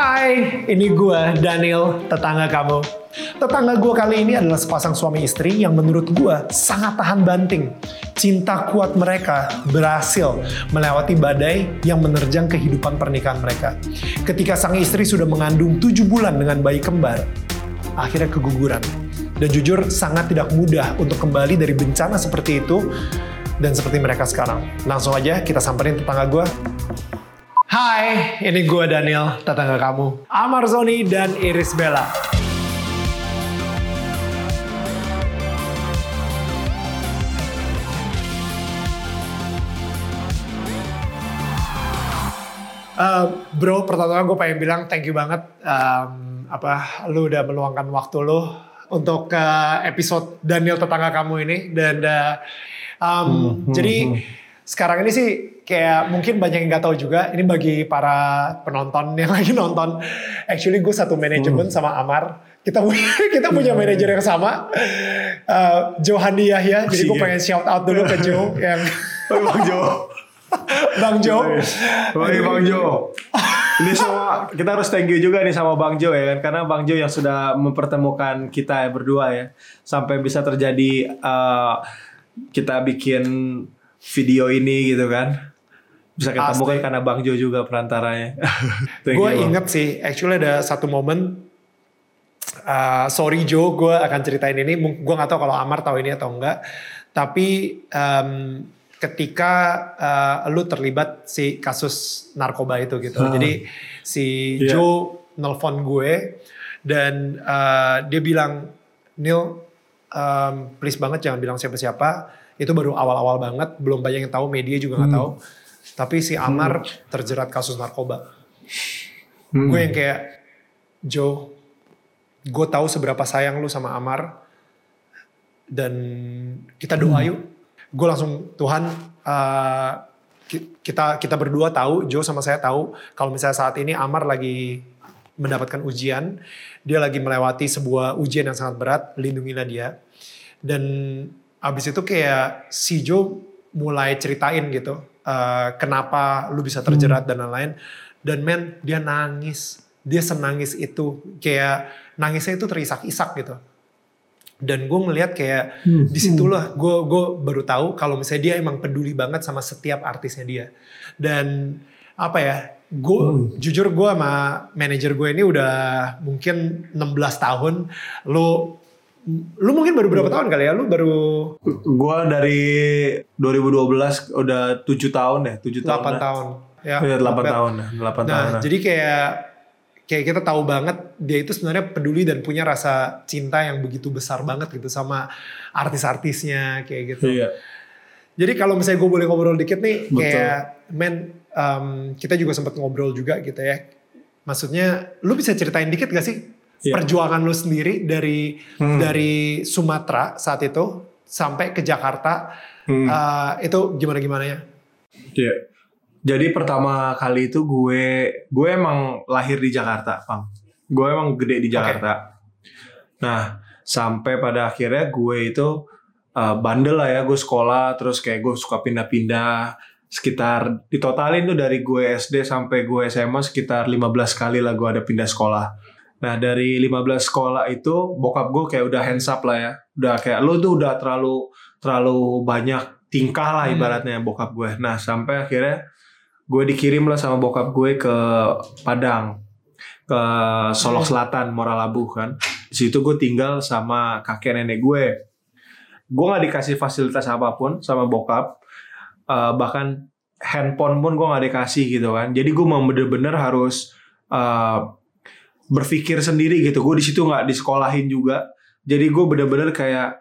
Hai, ini gue Daniel, tetangga kamu. Tetangga gue kali ini adalah sepasang suami istri yang menurut gue sangat tahan banting. Cinta kuat mereka berhasil melewati badai yang menerjang kehidupan pernikahan mereka. Ketika sang istri sudah mengandung 7 bulan dengan bayi kembar, akhirnya keguguran. Dan jujur sangat tidak mudah untuk kembali dari bencana seperti itu dan seperti mereka sekarang. Langsung aja kita samperin tetangga gue. Hai, ini gue Daniel, tetangga kamu. Amar Zoni dan Iris Bella. Uh, bro, pertama gue pengen bilang thank you banget um, apa lu udah meluangkan waktu lu untuk uh, episode Daniel tetangga kamu ini dan uh, um, hmm, jadi hmm. sekarang ini sih kayak mungkin banyak yang nggak tahu juga ini bagi para penonton yang lagi nonton actually gue satu manajemen hmm. sama Amar kita punya kita punya hmm. manajer yang sama uh, Johandi Yahya jadi gue pengen shout out dulu ke Joe yang Bang Joe Bang Jo. Bang, Bang Jo. Ini semua kita harus thank you juga nih sama Bang Jo ya kan karena Bang Jo yang sudah mempertemukan kita ya berdua ya sampai bisa terjadi uh, kita bikin video ini gitu kan. Bisa ketemu kan karena Bang Jo juga perantaranya. gue inget sih, actually ada satu momen uh, sorry Jo, gue akan ceritain ini. Gue gak tahu kalau Amar tahu ini atau enggak. Tapi um, ketika uh, lu terlibat si kasus narkoba itu gitu. Hmm. Jadi si yeah. Joe nelfon gue dan uh, dia bilang, Neil, um, please banget jangan bilang siapa-siapa. Itu baru awal-awal banget, belum banyak yang tahu, media juga nggak hmm. tahu. Tapi si Amar hmm. terjerat kasus narkoba. Hmm. Gue yang kayak, Joe, gue tahu seberapa sayang lu sama Amar dan kita doa hmm. yuk gue langsung Tuhan uh, kita kita berdua tahu Joe sama saya tahu kalau misalnya saat ini Amar lagi mendapatkan ujian dia lagi melewati sebuah ujian yang sangat berat lindungilah dia dan abis itu kayak si Joe mulai ceritain gitu uh, kenapa lu bisa terjerat hmm. dan lain-lain dan men dia nangis dia senangis itu kayak nangisnya itu terisak-isak gitu dan gue ngeliat kayak hmm. di situlah gue gue baru tahu kalau misalnya dia emang peduli banget sama setiap artisnya dia dan apa ya gue hmm. jujur gue sama manajer gue ini udah mungkin 16 tahun lo lu mungkin baru berapa tahun kali ya lu baru gue dari 2012 udah 7 tahun ya 7 tahun 8 tahun ya 8 tahun 8 nah, tahun jadi kayak kayak kita tahu banget dia itu sebenarnya peduli dan punya rasa cinta yang begitu besar banget gitu sama artis-artisnya kayak gitu. Iya. Jadi kalau misalnya gue boleh ngobrol dikit nih, Betul. kayak men um, kita juga sempat ngobrol juga gitu ya. Maksudnya, lu bisa ceritain dikit gak sih iya. perjuangan lu sendiri dari hmm. dari Sumatera saat itu sampai ke Jakarta hmm. uh, itu gimana gimana ya? Iya. Jadi pertama kali itu gue gue emang lahir di Jakarta, Pang. Gue emang gede di Jakarta. Okay. Nah, sampai pada akhirnya gue itu uh, bandel lah ya, gue sekolah terus kayak gue suka pindah-pindah sekitar ditotalin tuh dari gue SD sampai gue SMA sekitar 15 kali lah gue ada pindah sekolah. Nah dari 15 sekolah itu bokap gue kayak udah hands up lah ya. Udah kayak lo tuh udah terlalu terlalu banyak tingkah lah hmm. ibaratnya hmm. bokap gue. Nah sampai akhirnya gue dikirim lah sama bokap gue ke Padang ke Solok hmm. Selatan Moralabu kan di situ gue tinggal sama kakek nenek gue gue nggak dikasih fasilitas apa pun sama bokap uh, bahkan handphone pun gue nggak dikasih gitu kan jadi gue mau bener-bener harus uh, berpikir sendiri gitu. Gue di situ nggak disekolahin juga. Jadi gue bener-bener kayak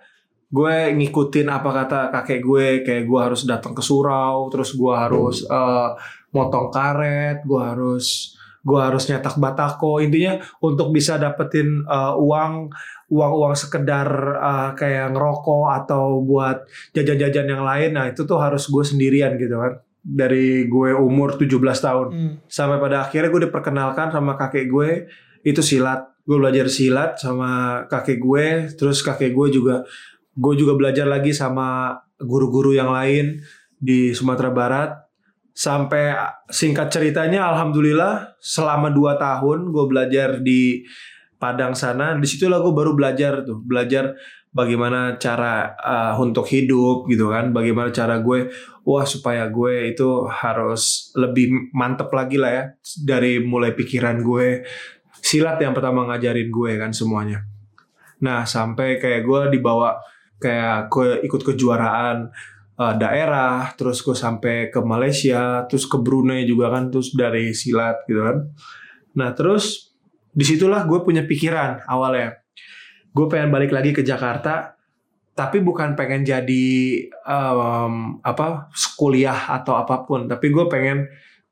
gue ngikutin apa kata kakek gue. Kayak gue harus datang ke surau terus gue harus uh, motong karet gue harus gue harus nyetak batako. Intinya untuk bisa dapetin uh, uang uang uang sekedar uh, kayak ngerokok atau buat jajan-jajan yang lain nah itu tuh harus gue sendirian gitu kan. Dari gue umur 17 tahun. Hmm. sampai pada akhirnya gue diperkenalkan sama kakek gue itu silat. Gue belajar silat sama kakek gue. Terus kakek gue juga gue juga belajar lagi sama guru-guru yang lain di Sumatera Barat. Sampai singkat ceritanya alhamdulillah selama 2 tahun gue belajar di Padang sana. Di situlah gue baru belajar tuh. Belajar bagaimana cara uh, untuk hidup gitu kan. Bagaimana cara gue wah supaya gue itu harus lebih mantep lagi lah ya dari mulai pikiran gue silat yang pertama ngajarin gue kan semuanya. Nah sampai kayak gue dibawa kayak gue ikut kejuaraan uh, daerah terus gue sampai ke Malaysia terus ke Brunei juga kan terus dari silat gitu kan. Nah terus di situlah gue punya pikiran awalnya. Gue pengen balik lagi ke Jakarta tapi bukan pengen jadi um, apa kuliah atau apa pun. Tapi gue pengen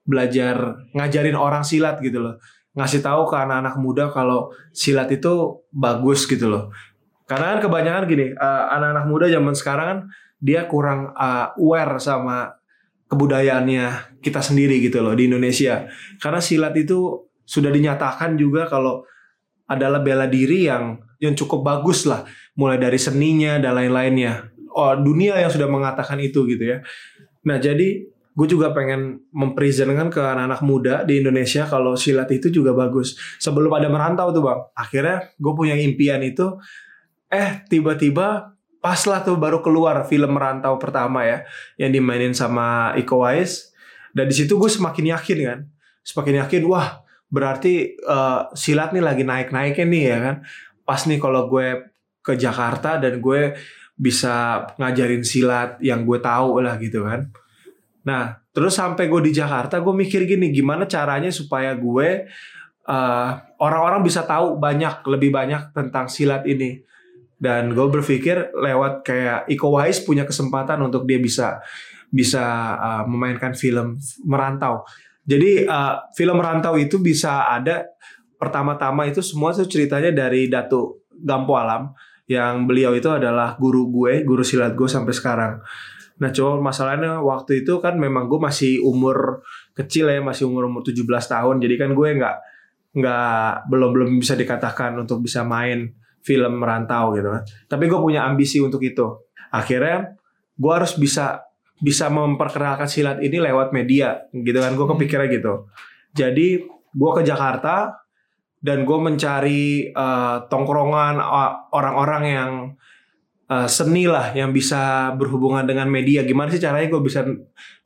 belajar ngajarin orang silat gitu loh ngasih tahu ke anak-anak muda kalau silat itu bagus gitu loh. Karena kan kebanyakan gini uh, anak-anak muda zaman sekarang kan dia kurang uh, aware sama kebudayaannya kita sendiri gitu loh di Indonesia. Karena silat itu sudah dinyatakan juga kalau adalah bela diri yang yang cukup bagus lah. Mulai dari seninya dan lain-lainnya. Oh, dunia yang sudah mengatakan itu gitu ya. Nah jadi gue juga pengen mempresentkan ke anak-anak muda di Indonesia kalau silat itu juga bagus sebelum ada merantau tuh bang akhirnya gue punya impian itu eh tiba-tiba pas lah tuh baru keluar film merantau pertama ya yang dimainin sama Iko Uwais dan di situ gue semakin yakin kan semakin yakin wah berarti uh, silat nih lagi naik-naiknya nih ya kan. Pas nih kalau gue ke Jakarta dan gue bisa ngajarin silat yang gue tahu lah gitu kan. Nah, terus sampai gue di Jakarta gue mikir gini, gimana caranya supaya gue uh, orang-orang bisa tahu banyak lebih banyak tentang silat ini. Dan gue berpikir lewat kayak Iko Wais punya kesempatan untuk dia bisa bisa uh, memainkan film merantau. Jadi uh, film Rantau itu bisa ada pertama-tama itu semua tuh ceritanya dari Datu Gampo Alam yang beliau itu adalah guru gue, guru silat gue sampai sekarang. Nah, coba masalahnya waktu itu kan memang gue masih umur kecil ya, masih umur umur 17 tahun. Jadi kan gue nggak nggak belum belum bisa dikatakan untuk bisa main film merantau gitu kan. Tapi gue punya ambisi untuk itu. Akhirnya gue harus bisa bisa memperkenalkan silat ini lewat media gitu kan gue hmm. kepikirnya gitu jadi gue ke Jakarta dan gue mencari uh, tongkrongan orang-orang yang uh, seni lah yang bisa berhubungan dengan media gimana sih caranya gue bisa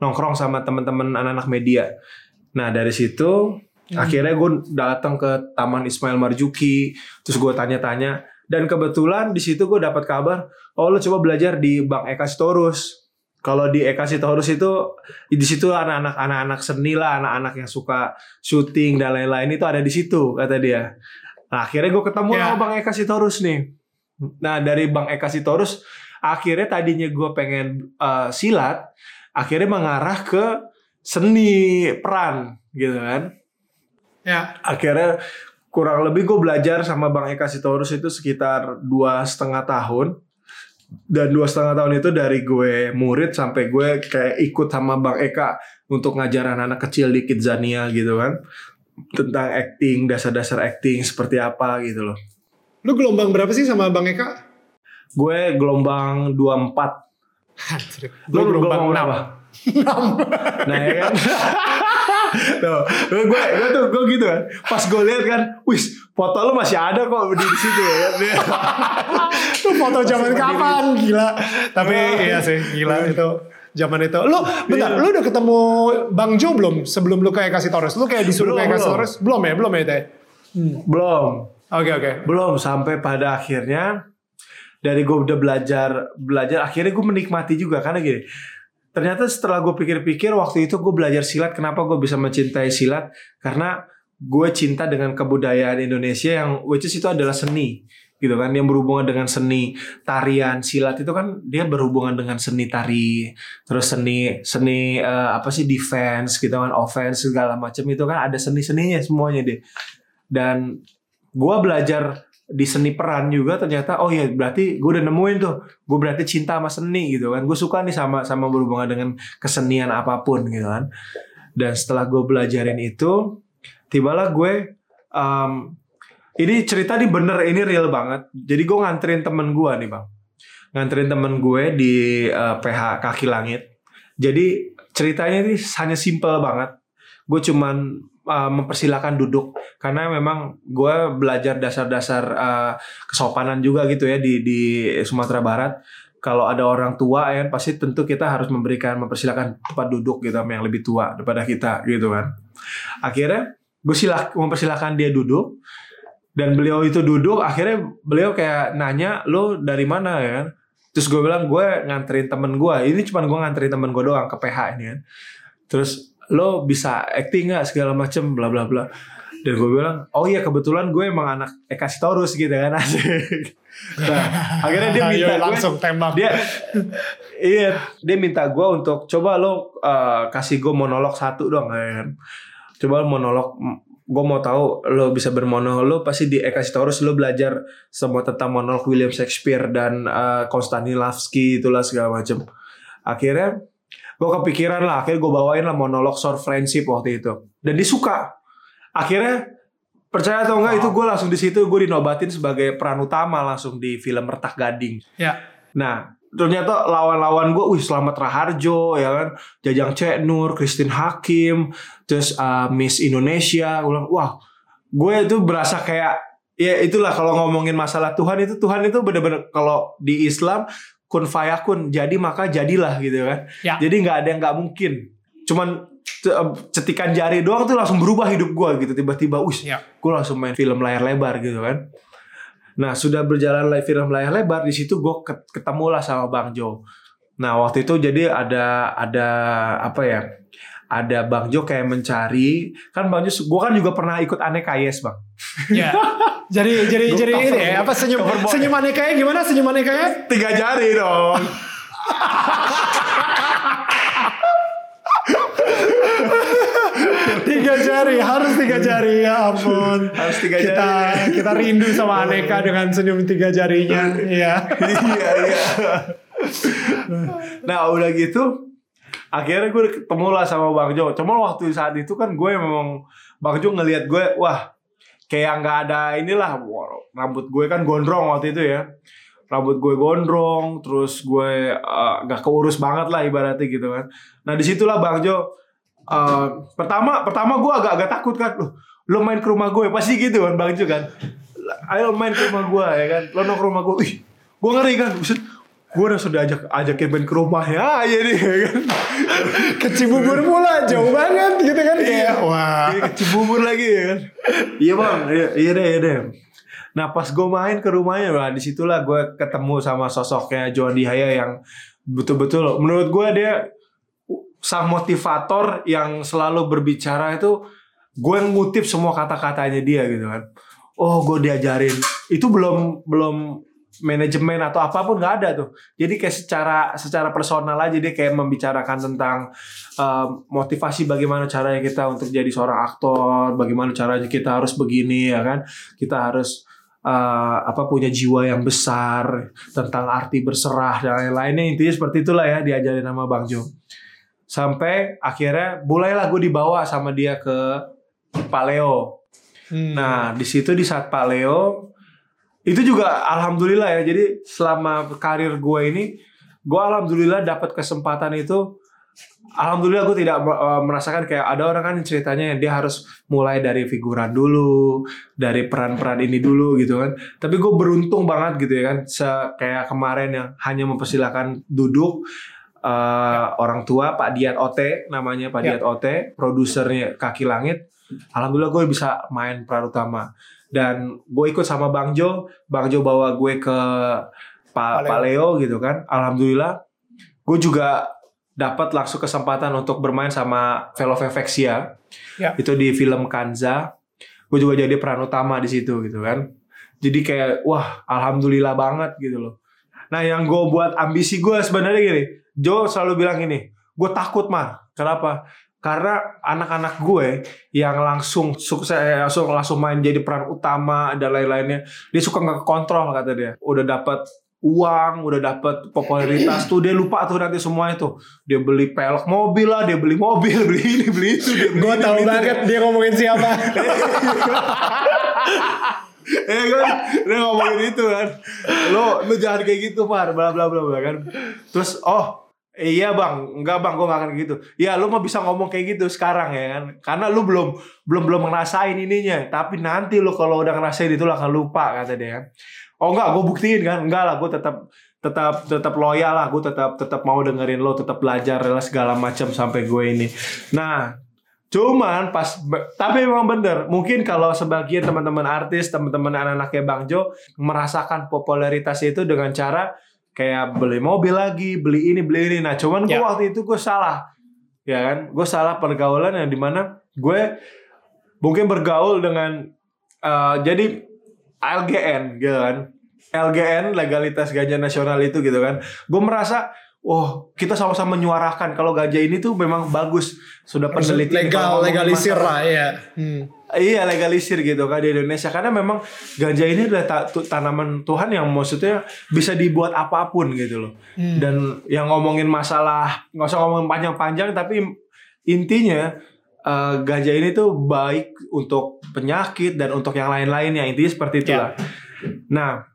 nongkrong sama teman-teman anak-anak media nah dari situ hmm. akhirnya gue datang ke Taman Ismail Marzuki terus gue tanya-tanya dan kebetulan di situ gue dapat kabar oh lo coba belajar di Bank Eka Sitorus kalau di Eka Sitorus itu di situ anak-anak anak-anak seni lah, anak-anak yang suka syuting dan lain-lain itu ada di situ kata dia. Nah, akhirnya gue ketemu yeah. sama Bang Eka Sitorus nih. Nah, dari Bang Eka Sitorus akhirnya tadinya gue pengen uh, silat, akhirnya mengarah ke seni peran gitu kan. Ya. Akhirnya kurang lebih gue belajar sama Bang Eka Sitorus itu sekitar dua setengah tahun dan dua setengah tahun itu dari gue murid sampai gue kayak ikut sama Bang Eka untuk ngajar anak-anak kecil di Kidzania gitu kan tentang acting dasar-dasar acting seperti apa gitu loh. Lu gelombang berapa sih sama Bang Eka? Gue gelombang 24. Lu gelombang, gelombang berapa? 6. nah ya kan. tuh, gue gue tuh gue gitu kan. Pas gue lihat kan, wis foto lu masih ada kok di situ ya. Tuh foto zaman kapan gila. Tapi iya sih gila itu zaman itu. Lu bentar, lu udah ketemu Bang Jo belum sebelum lu kayak kasih Torres? Lu kayak disuruh kayak kasih Torres? Belum ya, belum ya teh. Hmm. Belum. Oke okay, oke. Okay. Belum sampai pada akhirnya dari gue udah belajar belajar akhirnya gue menikmati juga karena gini ternyata setelah gue pikir-pikir waktu itu gue belajar silat kenapa gue bisa mencintai silat karena gue cinta dengan kebudayaan Indonesia yang which is itu adalah seni gitu kan yang berhubungan dengan seni tarian silat itu kan dia berhubungan dengan seni tari terus seni seni uh, apa sih defense gitu kan offense segala macam itu kan ada seni seninya semuanya deh dan gue belajar di seni peran juga ternyata oh ya berarti gue udah nemuin tuh. Gue berarti cinta sama seni gitu kan. Gue suka nih sama sama berhubungan dengan kesenian apa pun gitu kan. Dan setelah gue belajarin itu tibalah gue um, ini cerita nih bener ini real banget. Jadi gue nganterin temen gue nih bang. Nganterin temen gue di uh, PH kaki langit. Jadi ceritanya ini hanya simple banget. Gue cuman uh, mempersilahkan duduk. Karena memang gue belajar dasar-dasar uh, kesopanan juga gitu ya di di Sumatera Barat. Kalau ada orang tua ya pasti tentu kita harus memberikan mempersilahkan tempat duduk gitu sama yang lebih tua daripada kita gitu kan. Akhirnya gue silah mempersilahkan dia duduk. Dan beliau itu duduk akhirnya beliau kayak nanya lo dari mana? ya kan. Terus gue bilang gue nganterin temen gue ini cuma gue nganterin temen gue doang ke PH ini kan. Terus lo bisa acting nggak segala macem bla bla bla. Dan gue bilang oh iya kebetulan gue emang anak Eka Sitorus gitu kan. Asik nah akhirnya dia minta gue langsung tembak. dia iya dia minta gue untuk coba lo uh, kasih gue monolog satu dong ya kan. Coba monolog gue mau tahu lo bisa bermonolog lo pasti di Eka Sitorus lo belajar semua tentang monolog William Shakespeare dan uh, Konstantinowski itulah segala macam akhirnya gue kepikiran lah akhirnya gue bawain lah monolog short friendship waktu itu. Dan disuka akhirnya percaya atau enggak wow. itu gue langsung di situ gue dinobatin sebagai peran utama langsung di film Retak Gading. Ya. Nah ternyata lawan-lawan gue, wih Selamat Raharjo ya kan, Jajang Cek Nur, Christine Hakim, terus uh, Miss Indonesia, gue bilang wah gue itu berasa kayak ya itulah kalau ngomongin masalah Tuhan itu Tuhan itu bener-bener kalau di Islam kun fayakun jadi maka jadilah gitu kan, Ya. jadi nggak ada yang nggak mungkin, cuman cetikan jari doang tuh langsung berubah hidup gue gitu tiba-tiba, wih Ya. gue langsung main film layar lebar gitu kan. Nah sudah berjalan live film layar lebar di situ gue ketemu lah sama Bang Jo. Nah waktu itu jadi ada ada apa ya? Ada Bang Jo kayak mencari kan Bang Jo, gue kan juga pernah ikut aneka yes bang. Ya. Jadi jadi Gua jadi ini ya, apa senyum senyum anekanya gimana senyum anekanya? Tiga jari dong. Tiga jari harus tiga jari ya ampun. Harus tiga kita, jari. Kita rindu sama aneka dengan senyum tiga jarinya. Iya. iya iya. Nah udah gitu akhirnya gue ketemu lah sama Bang Jo. Cuma waktu saat itu kan gue memang Bang Jo ngelihat gue wah kayak nggak ada inilah. Wah, rambut gue kan gondrong waktu itu ya. Rambut gue gondrong terus gue eh, nggak keurus banget lah ibaratnya gitu kan. Nah di situlah bang Jo eh, pertama pertama gue agak-agak takut kan. Lo lo main ke rumah gue pasti gitu kan bang Jo kan. Ayo main ke rumah gue ya kan. Lo nong ke rumah gue ih gue ngeri kan. Buset, gue udah sudah ajak ajakin main ke rumahnya aja nih ya kan Ke Cibubur pula jauh banget gitu kan kayak wah. Iya, ke Cibubur lagi ya kan. Iya bang, iya, iya deh, iya deh. Nah pas gue main ke rumahnya, nah di situlah gue ketemu sama sosoknya Johan Dihaya yang betul-betul menurut gue dia sang motivator yang selalu berbicara itu gue ngutip semua kata-katanya dia gitu kan. Oh gue diajarin itu belum belum manajemen atau apa pun nggak ada tuh. Jadi kayak secara secara personal aja dia kayak membicarakan tentang um, motivasi bagaimana caranya kita untuk jadi seorang aktor, bagaimana caranya kita harus begini ya kan. Kita harus uh, apa punya jiwa yang besar tentang arti berserah dan lain-lainnya intinya seperti itulah ya diajarin sama Bang Jo. Sampai akhirnya mulailah gue dibawa sama dia ke Pak Leo. Hmm. Nah, di situ di saat Pak Leo itu juga alhamdulillah ya. Jadi selama karir gue ini, gue alhamdulillah dapat kesempatan itu. Alhamdulillah gue tidak uh, merasakan kayak ada orang kan ceritanya yang dia harus mulai dari figuran dulu, dari peran-peran ini dulu gitu kan. Tapi gue beruntung banget gitu ya kan. Se kayak kemarin yang hanya mempersilahkan duduk uh, orang tua Pak Diat Ote namanya Pak Ya. Diat Ote, produsernya Kaki Langit. Alhamdulillah gue bisa main peran utama dan gue ikut sama Bang Jo, Bang Jo bawa gue ke Pak Pak Pak Leo gitu kan. Alhamdulillah gue juga dapat langsung kesempatan untuk bermain sama Velovexia. Ya. Itu di film Kanza. Gue juga jadi peran utama di situ gitu kan. Jadi kayak wah alhamdulillah banget gitu loh. Nah yang gue buat ambisi gue sebenarnya gini. Jo selalu bilang gini, gue takut mah. Kenapa? Karena anak-anak gue yang langsung sukses langsung langsung main jadi peran utama dan lain-lainnya, dia suka nggak kontrol kata dia. Udah dapat uang, udah dapat popularitas tuh dia lupa tuh nanti semua itu. Dia beli pelek mobil lah, dia beli mobil, beli ini, beli itu, dia Gue tahu banget dia ngomongin siapa. ya kan dia ngomongin itu kan lo lo jangan kayak gitu par bla bla bla bla kan terus oh Iya bang, enggak bang, gue gak akan gitu. Ya lu mau bisa ngomong kayak gitu sekarang ya kan, karena lu belum belum belum ngerasain ininya. Tapi nanti lu kalau udah ngerasain itu lu akan lupa kata dia. Oh enggak, gue buktiin kan, enggak lah, gue tetap tetap tetap loyal lah, gue tetap tetap mau dengerin lo, tetap belajar segala macam sampai gue ini. Nah, Cuman pas tapi memang bener. Mungkin kalau sebagian teman-teman artis, teman-teman anak-anaknya Bang Jo merasakan popularitas itu dengan cara kayak beli mobil lagi, beli ini, beli ini. Nah, cuman gue ya. waktu itu gue salah. Ya kan? Gue salah pergaulan yang di mana gue mungkin bergaul dengan uh, jadi LGN gitu kan. LGN legalitas ganja nasional itu gitu kan. Gue merasa oh kita sama-sama menyuarakan kalau ganja ini tuh memang bagus sudah penelitian legal legalisir lah ya hmm. Iya legalisir gitu kan di Indonesia karena memang ganja ini adalah ta tanaman Tuhan yang maksudnya bisa dibuat apa pun gitu loh hmm. dan yang ngomongin masalah nggak usah ngomongin panjang-panjang tapi intinya uh, ganja ini tuh baik untuk penyakit dan untuk yang lain-lainnya intinya seperti itulah yeah. nah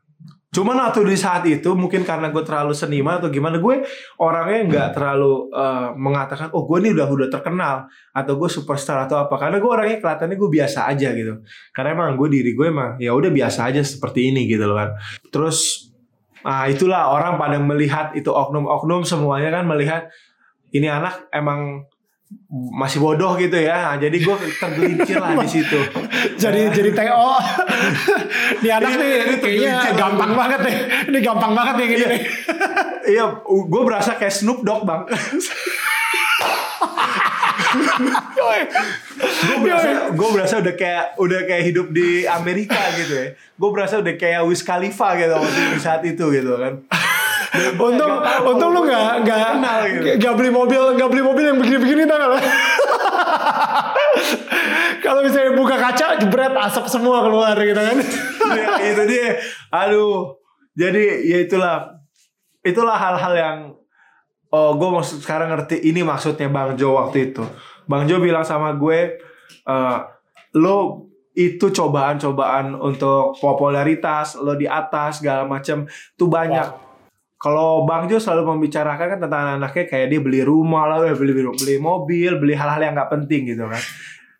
Cuman waktu di saat itu mungkin karena gue terlalu seniman atau gimana gue orangnya nggak terlalu uh, mengatakan oh gue ini udah udah terkenal atau gue superstar atau apa. Karena gue orangnya kelihatannya gue biasa aja gitu. Karena emang gue diri gue emang ya udah biasa aja seperti ini gitu loh kan. Terus nah itulah orang pada melihat itu oknum-oknum semuanya kan melihat ini anak emang masih bodoh gitu ya. Nah, jadi gue tergelincir lah di situ. jadi jadi TO. Ini anak nih ini kayaknya gampang banget nih. Ini gampang banget nih gini. Iya, iya gue berasa kayak Snoop Dogg bang. gue berasa gue berasa udah kayak udah kayak hidup di Amerika gitu ya. Gue berasa udah kayak Wiz Khalifa gitu waktu di saat itu gitu kan untung untung lu nggak nggak gitu. nggak beli mobil nggak beli mobil yang begini-begini tau gak kalau misalnya buka kaca jebret asap semua keluar gitu kan. Ya, itu dia. Aduh. Jadi ya itulah. Itulah hal-hal yang oh gue maksud sekarang ngerti ini maksudnya bang Jo waktu itu. Bang Jo bilang sama gue uh, lo itu cobaan-cobaan untuk popularitas lo di atas segala macam tuh banyak kalau Bang Jo selalu membicarakan kan tentang anak-anaknya kayak dia beli rumah lah, beli beli mobil, beli hal-hal yang nggak penting gitu kan.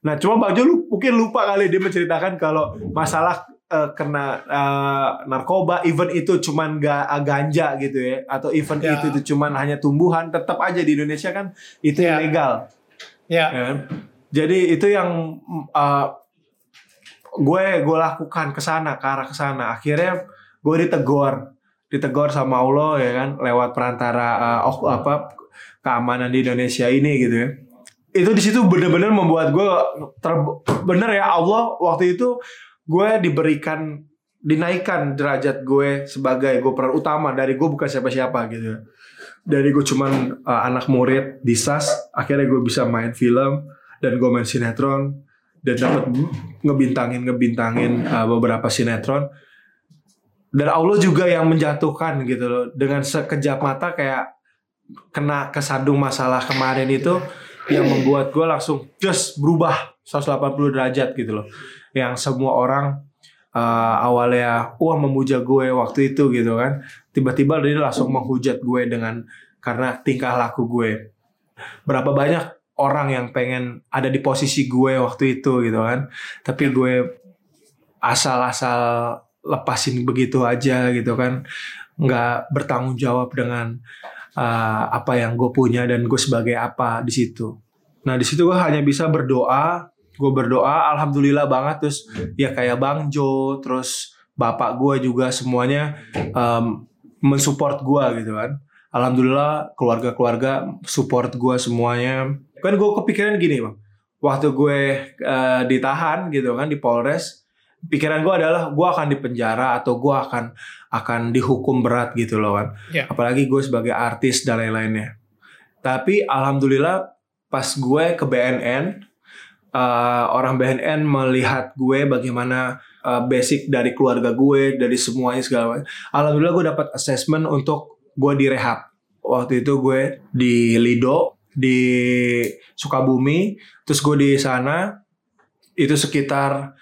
Nah, cuma Bang Jo mungkin lupa kali dia menceritakan kalau masalah uh, kena uh, narkoba, event itu cuman gak ganja gitu ya, atau event ya. itu itu cuman hanya tumbuhan, tetap aja di Indonesia kan itu ya. ilegal. Ya. ya. Kan? Jadi itu yang uh, gue gue lakukan ke sana, ke arah ke sana. Akhirnya gue ditegur ditegur sama Allah ya kan? Lewat perantara uh, oh, apa keamanan di Indonesia ini gitu ya. Itu di situ bener-bener membuat gue ter bener ya Allah waktu itu gue diberikan dinaikkan derajat gue sebagai gue peran utama. Dari gue bukan siapa-siapa gitu ya. Dari gue cuman uh, anak murid di SAS akhirnya gue bisa main film dan gue main sinetron dan dapat ngebintangin ngebintangin uh, beberapa sinetron dan Allah juga yang menjatuhkan gitu loh. Dengan sekejap mata kayak kena kesandung masalah kemarin itu yang membuat gue langsung just berubah 180 derajat gitu loh. Yang semua orang uh, awalnya wah memuja gue waktu itu gitu kan. Tiba-tiba dia langsung menghujat gue dengan karena tingkah laku gue. Berapa banyak orang yang pengen ada di posisi gue waktu itu gitu kan. Tapi gue asal-asal lepasin begitu aja gitu kan. Nggak bertanggung jawab dengan uh, apa yang gue punya dan gue sebagai apa di situ. Nah di situ gue hanya bisa berdoa gue berdoa alhamdulillah banget. Terus ya kayak bang Jo terus bapak gue juga semuanya um, mensupport gue gitu kan. Alhamdulillah keluarga-keluarga support gue semuanya. Kan gue kepikiran gini bang. Waktu gue uh, ditahan gitu kan di Polres pikiran gue adalah gue akan dipenjara atau gue akan akan dihukum berat gitu loh kan yeah. apalagi gue sebagai artis dan lain-lainnya. Tapi alhamdulillah pas gue ke BNN uh, eh, orang BNN melihat gue bagaimana uh, basic dari keluarga gue dari semuanya segala macam alhamdulillah gue dapat assessment untuk gue direhab waktu itu gue di Lido di Sukabumi terus gue di sana itu sekitar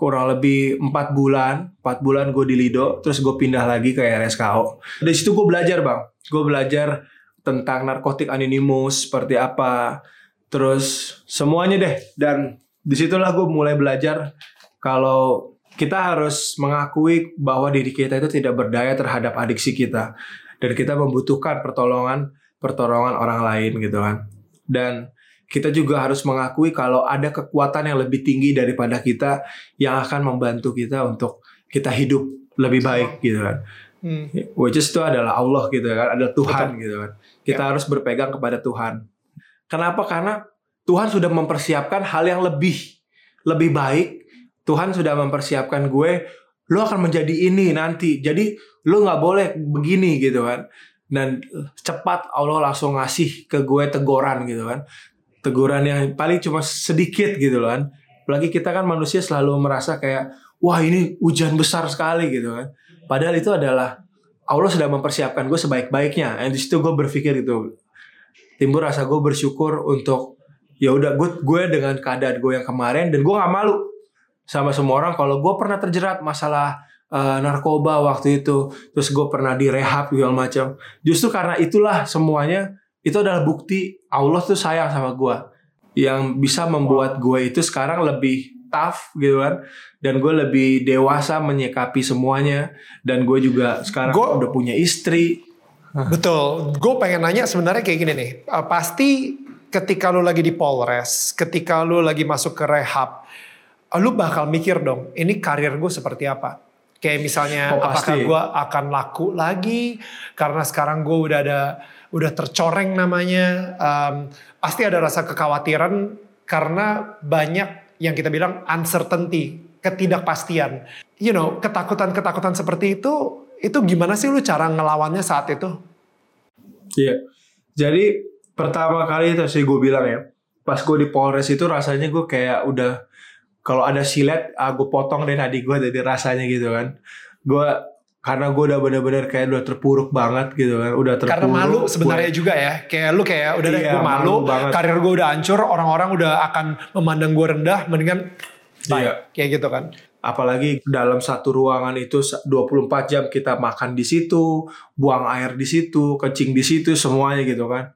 kurang lebih empat bulan empat bulan gue di Lido terus gue pindah lagi ke RSKO dari situ gue belajar bang. Gue belajar tentang narkotik anonymous seperti apa. Terus semuanya deh. Dan di situlah gue mulai belajar kalau kita harus mengakui bahwa diri kita itu tidak berdaya terhadap adiksi kita. Dan kita membutuhkan pertolongan pertolongan orang lain gitu kan. Dan kita juga harus mengakui kalau ada kekuatan yang lebih tinggi daripada kita yang akan membantu kita untuk kita hidup lebih baik gitu kan hmm. which is itu adalah Allah gitu kan ada Tuhan Betul. gitu kan kita ya. harus berpegang kepada Tuhan kenapa karena Tuhan sudah mempersiapkan hal yang lebih lebih baik. Tuhan sudah mempersiapkan gue, lo akan menjadi ini nanti. Jadi lo nggak boleh begini gitu kan. Dan cepat Allah langsung ngasih ke gue teguran gitu kan. Teguran yang paling cuma sedikit gitu kan. Apalagi kita kan manusia selalu merasa kayak, wah ini hujan besar sekali gitu kan. Padahal itu adalah Allah sudah mempersiapkan gue sebaik-baiknya. Dan di situ gue berpikir gitu, timbul rasa gue bersyukur untuk ya udah gue gue dengan keadaan gue yang kemarin dan gue nggak malu sama semua orang kalau gue pernah terjerat masalah uh, narkoba waktu itu terus gue pernah direhab segala macam justru karena itulah semuanya itu adalah bukti Allah tuh sayang sama gue yang bisa membuat gue itu sekarang lebih tough gitu kan. Dan gue lebih dewasa menyikapi semuanya. Dan gue juga sekarang gua, udah punya istri. Betul. Gue pengen nanya sebenarnya kayak gini nih. Uh, pasti ketika lu lagi di Polres, ketika lu lagi masuk ke rehab, lu bakal mikir dong, ini karir gue seperti apa? Kayak misalnya oh, apakah gue akan laku lagi? Karena sekarang gue udah ada udah tercoreng namanya. Um, pasti ada rasa kekhawatiran karena banyak yang kita bilang uncertainty, ketidakpastian. You know, ketakutan-ketakutan seperti itu, itu gimana sih lu cara ngelawannya saat itu? Iya. Jadi pertama kali itu sih gue bilang ya pas gue di Polres itu rasanya gue kayak udah kalau ada silet ah, gue potong deh nadi gue dari rasanya gitu kan gue karena gue udah bener-bener kayak udah terpuruk banget gitu kan udah terpuruk karena malu sebenarnya gue, juga ya. Kayak lu kayak udah iya, gue malu, malu karir gue udah hancur orang-orang udah akan memandang gue rendah mendingan iya. kayak gitu kan. Apalagi dalam satu ruangan itu 24 jam kita makan di situ buang air di situ kencing di situ semuanya gitu kan.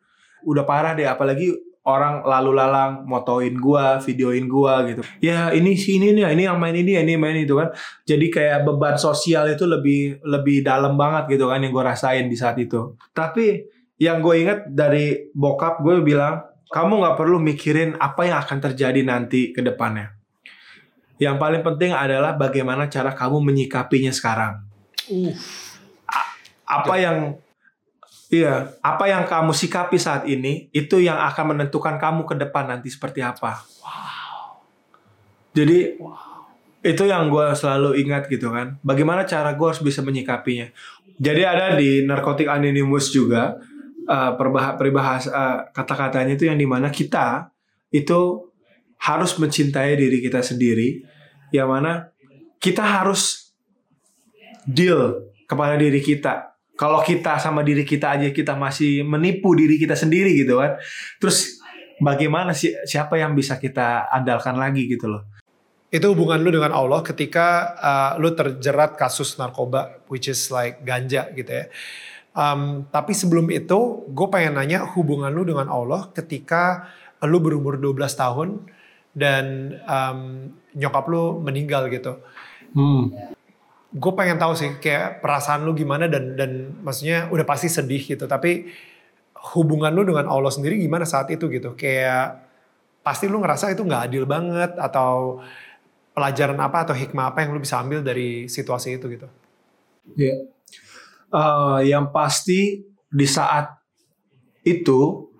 Udah parah deh apalagi orang lalu lalang motoin gua, videoin gua gitu. Ya ini sih ini nih, ini yang main ini, ini main itu kan. Jadi kayak beban sosial itu lebih lebih dalam banget gitu kan yang gua rasain di saat itu. Tapi yang gue inget dari bokap gue bilang, kamu nggak perlu mikirin apa yang akan terjadi nanti ke depannya. Yang paling penting adalah bagaimana cara kamu menyikapinya sekarang. Uh. apa yang Iya, apa yang kamu sikapi saat ini itu yang akan menentukan kamu ke depan nanti seperti apa. Wow. Jadi wow. itu yang gue selalu ingat gitu kan. Bagaimana cara gue harus bisa menyikapinya. Jadi ada di narkotik anonymous juga uh, peribahas uh, kata-katanya itu yang di mana kita itu harus mencintai diri kita sendiri, yang mana kita harus deal kepada diri kita kalau kita sama diri kita aja kita masih menipu diri kita sendiri gitu kan. Terus bagaimana sih siapa yang bisa kita andalkan lagi gitu loh? Itu hubungan lu dengan Allah ketika uh, lu terjerat kasus narkoba which is like ganja gitu ya. Um, tapi sebelum itu gue pengen nanya hubungan lu dengan Allah ketika lu berumur 12 tahun dan um, nyokap lu meninggal gitu. Hmm gue pengen tahu sih kayak perasaan lu gimana dan dan maksudnya udah pasti sedih gitu. Tapi hubungan lu dengan Allah sendiri gimana saat itu gitu? Kayak pasti lu ngerasa itu nggak adil banget atau pelajaran apa atau hikmah apa yang lu bisa ambil dari situasi itu gitu? Ya yeah. uh, yang pasti di saat itu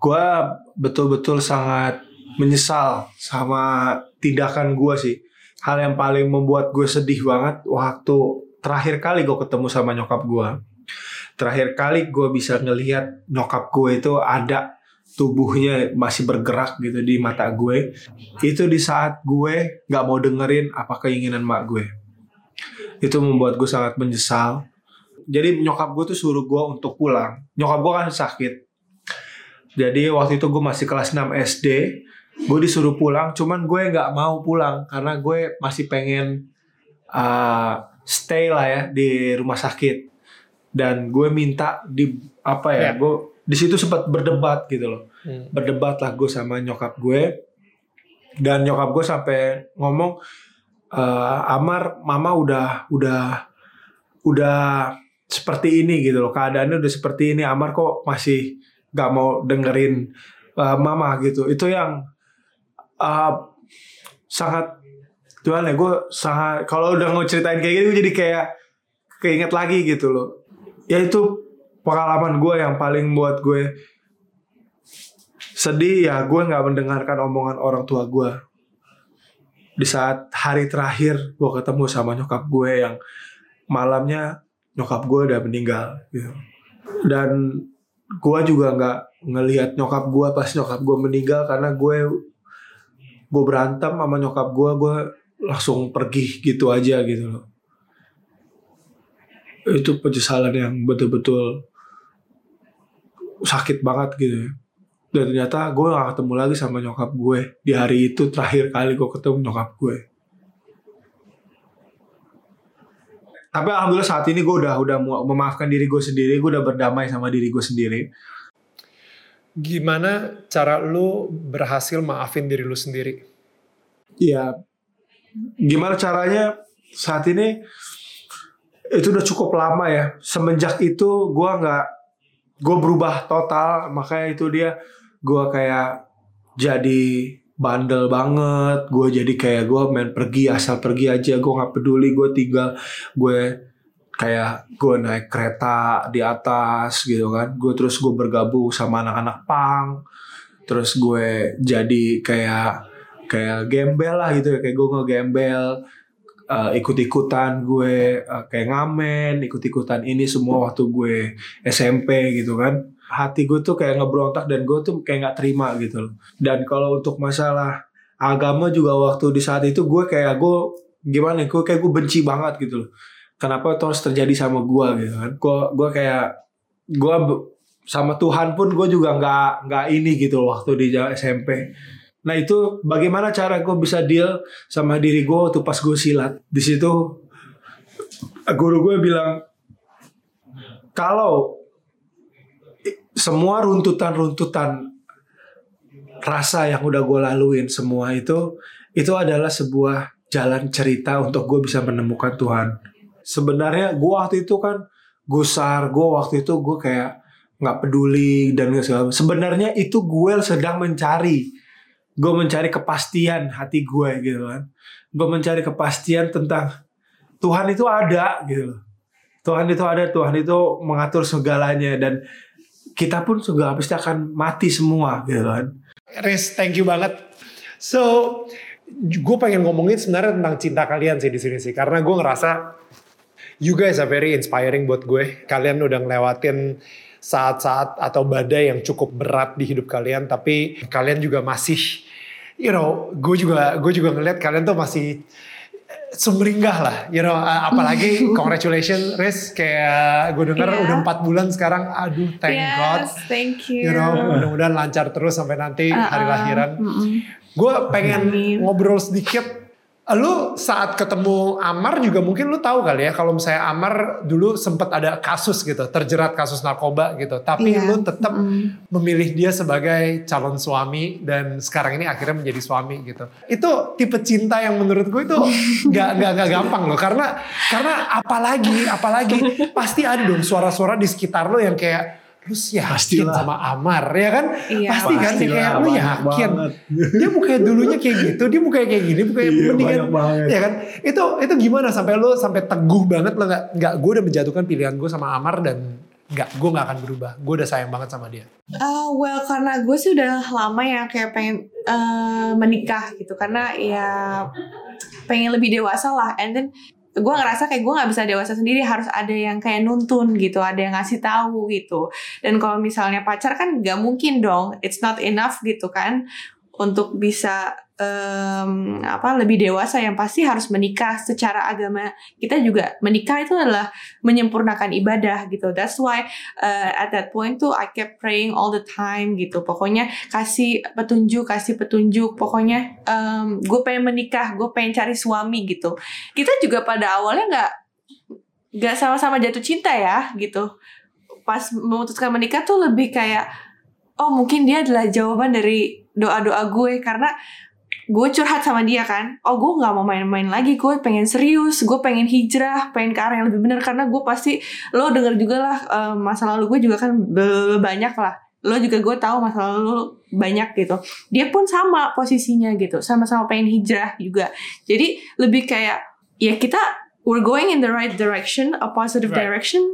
gue betul-betul sangat menyesal sama tindakan gue sih hal yang paling membuat gue sedih banget waktu terakhir kali gue ketemu sama nyokap gue. Terakhir kali gue bisa ngelihat nyokap gue itu ada tubuhnya masih bergerak gitu di mata gue. Itu di saat gue gak mau dengerin apa keinginan mak gue. Itu membuat gue sangat menyesal. Jadi nyokap gue tuh suruh gue untuk pulang. Nyokap gue kan sakit. Jadi waktu itu gue masih kelas 6 SD gue disuruh pulang cuman gue nggak mau pulang karena gue masih pengen uh, stay lah ya di rumah sakit. Dan gue minta di apa ya yeah. gue di situ sempat berdebat gitu loh. Hmm. berdebat lah gue sama nyokap gue dan nyokap gue sampai ngomong uh, Amar mama udah udah udah seperti ini gitu loh. Keadaannya udah seperti ini. Amar kok masih gak mau dengerin uh, mama gitu. Itu yang uh, sangat Tuhan ya gue sangat kalau udah mau ceritain kayak gitu jadi kayak keinget lagi gitu loh. Ya itu pengalaman gue yang paling buat gue sedih ya gue nggak mendengarkan omongan orang tua gue di saat hari terakhir gue ketemu sama nyokap gue yang malamnya nyokap gue udah meninggal gitu. Dan gue juga nggak ngelihat nyokap gue pas nyokap gue meninggal karena gue gue berantem sama nyokap gue gue langsung pergi gitu aja gitu loh. Itu penyesalan yang betul-betul sakit banget gitu ya. Dan ternyata gue gak ketemu lagi sama nyokap gue di hari itu terakhir kali gue ketemu nyokap gue tapi alhamdulillah saat ini gue udah udah memaafkan diri gue sendiri gue udah berdamai sama diri gue sendiri gimana cara lu berhasil maafin diri lu sendiri? Ya gimana caranya? Saat ini itu udah cukup lama ya. Semenjak itu gue nggak gue berubah total. Makanya itu dia gue kayak jadi bandel banget. Gue jadi kayak gue main pergi asal pergi aja. Gue nggak peduli gue tinggal gue kayak gue naik kereta di atas gitu kan gue terus gue bergabung sama anak-anak pang terus gue jadi kayak kayak gembel lah gitu ya kayak gue ngegembel uh, ikut-ikutan gue uh, kayak ngamen ikut-ikutan ini semua waktu gue SMP gitu kan hati gue tuh kayak ngebrontak dan gue tuh kayak nggak terima gitu loh. Dan kalau untuk masalah agama juga waktu di saat itu gue kayak gue gimana gue kayak gue benci banget gitu loh. Kenapa itu harus terjadi sama gue gitu kan? Gue gue kayak gue sama Tuhan pun gue juga nggak nggak ini gitu waktu di SMP. Nah itu bagaimana cara gue bisa deal sama diri gue waktu pas gue silat di situ guru gue bilang kalau semua runtutan-runtutan rasa yang udah gue laluin semua itu itu adalah sebuah jalan cerita untuk gue bisa menemukan Tuhan. Sebenarnya gue waktu itu kan gusar, gue waktu itu gue kayak nggak peduli dan segala. Sebenarnya itu gue sedang mencari, gue mencari kepastian hati gue gitu kan. Gue mencari kepastian tentang Tuhan itu ada gitu Tuhan itu ada, Tuhan itu mengatur segalanya dan kita pun juga pasti akan mati semua gitu kan. Riz, thank you banget. So, gue pengen ngomongin sebenarnya tentang cinta kalian sih di sini sih, karena gue ngerasa you guys are very inspiring buat gue. Kalian udah ngelewatin saat-saat atau badai yang cukup berat di hidup kalian, tapi kalian juga masih, you know, gue juga gue juga ngeliat kalian tuh masih sumringah lah, you know, apalagi congratulations Riz, kayak gue denger yeah. udah empat bulan sekarang, aduh thank yes, God, thank you, you know, mudah-mudahan lancar terus sampai nanti uh -uh. hari lahiran. Mm -mm. Gue pengen Amin. ngobrol sedikit lu saat ketemu Amar juga mungkin lu tahu kali ya kalau misalnya Amar dulu sempat ada kasus gitu terjerat kasus narkoba gitu tapi yeah. lu tetap mm. memilih dia sebagai calon suami dan sekarang ini akhirnya menjadi suami gitu itu tipe cinta yang menurut gue itu nggak nggak nggak gampang loh karena karena apalagi apalagi pasti ada dong suara-suara di sekitar lo yang kayak lu yakin Pastilah. sama Amar ya kan? Iya. pasti kan? Pastilah, kayak lu yakin? banget. dia bukannya dulunya kayak gitu dia bukannya kayak gini bukannya iya, mendingan ya kan? Itu itu gimana? Sampai lu sampai teguh banget lo nggak nggak gue udah menjatuhkan pilihan gue sama Amar dan nggak gue nggak akan berubah. Gue udah sayang banget sama dia. Uh, well karena gue sih udah lama ya kayak pengen uh, menikah gitu. Karena ya pengen lebih dewasa lah. And then gue ngerasa kayak gue nggak bisa dewasa sendiri harus ada yang kayak nuntun gitu ada yang ngasih tahu gitu. Dan kalau misalnya pacar kan nggak mungkin dong it's not enough gitu kan untuk bisa um, apa lebih dewasa yang pasti harus menikah secara agama kita juga. Menikah itu adalah menyempurnakan ibadah gitu. That's why uh, at that point tuh I kept praying all the time gitu. Pokoknya kasih petunjuk kasih petunjuk. Pokoknya um, gue pengen menikah gue pengen cari suami gitu. Kita juga pada awalnya nggak nggak sama-sama jatuh cinta ya gitu. Pas memutuskan menikah tuh lebih kayak oh mungkin dia adalah jawaban dari doa-doa gue. Karena gue curhat sama dia kan. Oh gue nggak mau main-main lagi. Gue pengen serius. Gue pengen hijrah. Pengen ke arah yang lebih benar karena gue pasti lo denger juga lah uh, masa lalu gue juga kan banyak lah. Lo juga gue tahu masa lalu lo banyak gitu. Dia pun sama posisinya gitu. Sama-sama pengen hijrah juga. Jadi lebih kayak ya kita we're going in the right direction a positive right. direction.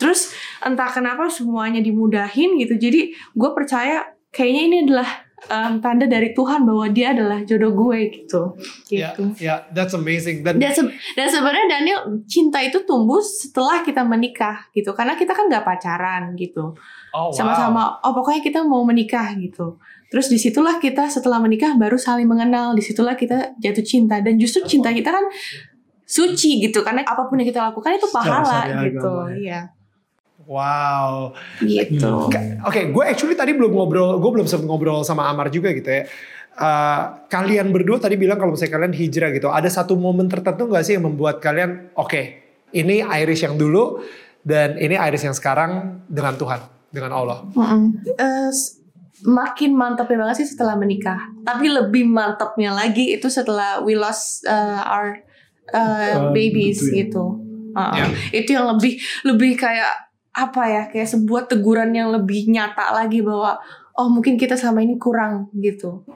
Terus entah kenapa semuanya dimudahin gitu. Jadi gue percaya kayaknya ini adalah um, tanda dari Tuhan bahwa dia adalah jodoh gue gitu. Ya, gitu. Yeah, yeah, that's amazing. Dan dan, se dan sebenarnya Daniel cinta itu tumbuh setelah kita menikah gitu, karena kita kan nggak pacaran gitu. Oh, Sama-sama, oh pokoknya kita mau menikah gitu. Terus di situlah kita setelah menikah baru saling mengenal, di situlah kita jatuh cinta dan justru cinta kita kan suci gitu karena apa pun yang kita lakukan itu pahala gitu, iya. Wow. Gitu. Oke, okay, gue actually tadi belum ngobrol, gue belum sempat ngobrol sama Amar juga gitu ya. Uh, kalian berdua tadi bilang kalau misalnya kalian hijrah gitu, ada satu momen tertentu gak sih yang membuat kalian, oke, okay, ini Iris yang dulu dan ini Iris yang sekarang dengan Tuhan, dengan Allah. Mm -hmm. uh, makin mantapnya banget sih setelah menikah. Tapi lebih mantapnya lagi itu setelah we lost uh, our uh, babies uh, gitu. Uh, yeah. Itu yang lebih lebih kayak apa ya kayak sebuah teguran yang lebih nyata lagi bahwa oh mungkin kita selama ini kurang gitu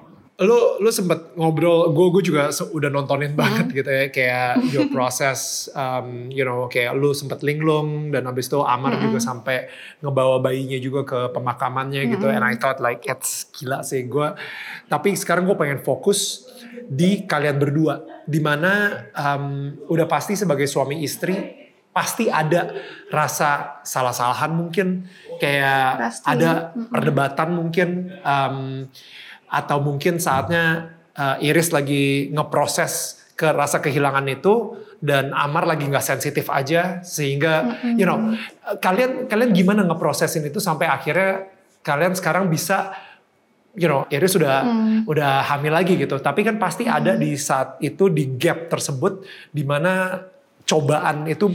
lu lu sempet ngobrol gue gue juga udah nontonin banget hmm. gitu ya kayak your process um, you know kayak lu sempet linglung dan abis itu Amar hmm. juga sampai ngebawa bayinya juga ke pemakamannya hmm. gitu and I thought like it's gila sih gue tapi sekarang gue pengen fokus di kalian berdua di mana um, udah pasti sebagai suami istri pasti ada rasa salah-salahan mungkin kayak pasti. ada perdebatan mungkin um, atau mungkin saatnya uh, Iris lagi ngeproses ke rasa kehilangan itu dan Amar lagi nggak sensitif aja sehingga mm-hmm. you know kalian kalian gimana ngeprosesin itu sampai akhirnya kalian sekarang bisa you know Iris sudah mm. udah hamil lagi gitu tapi kan pasti mm. ada di saat itu di gap tersebut di mana cobaan itu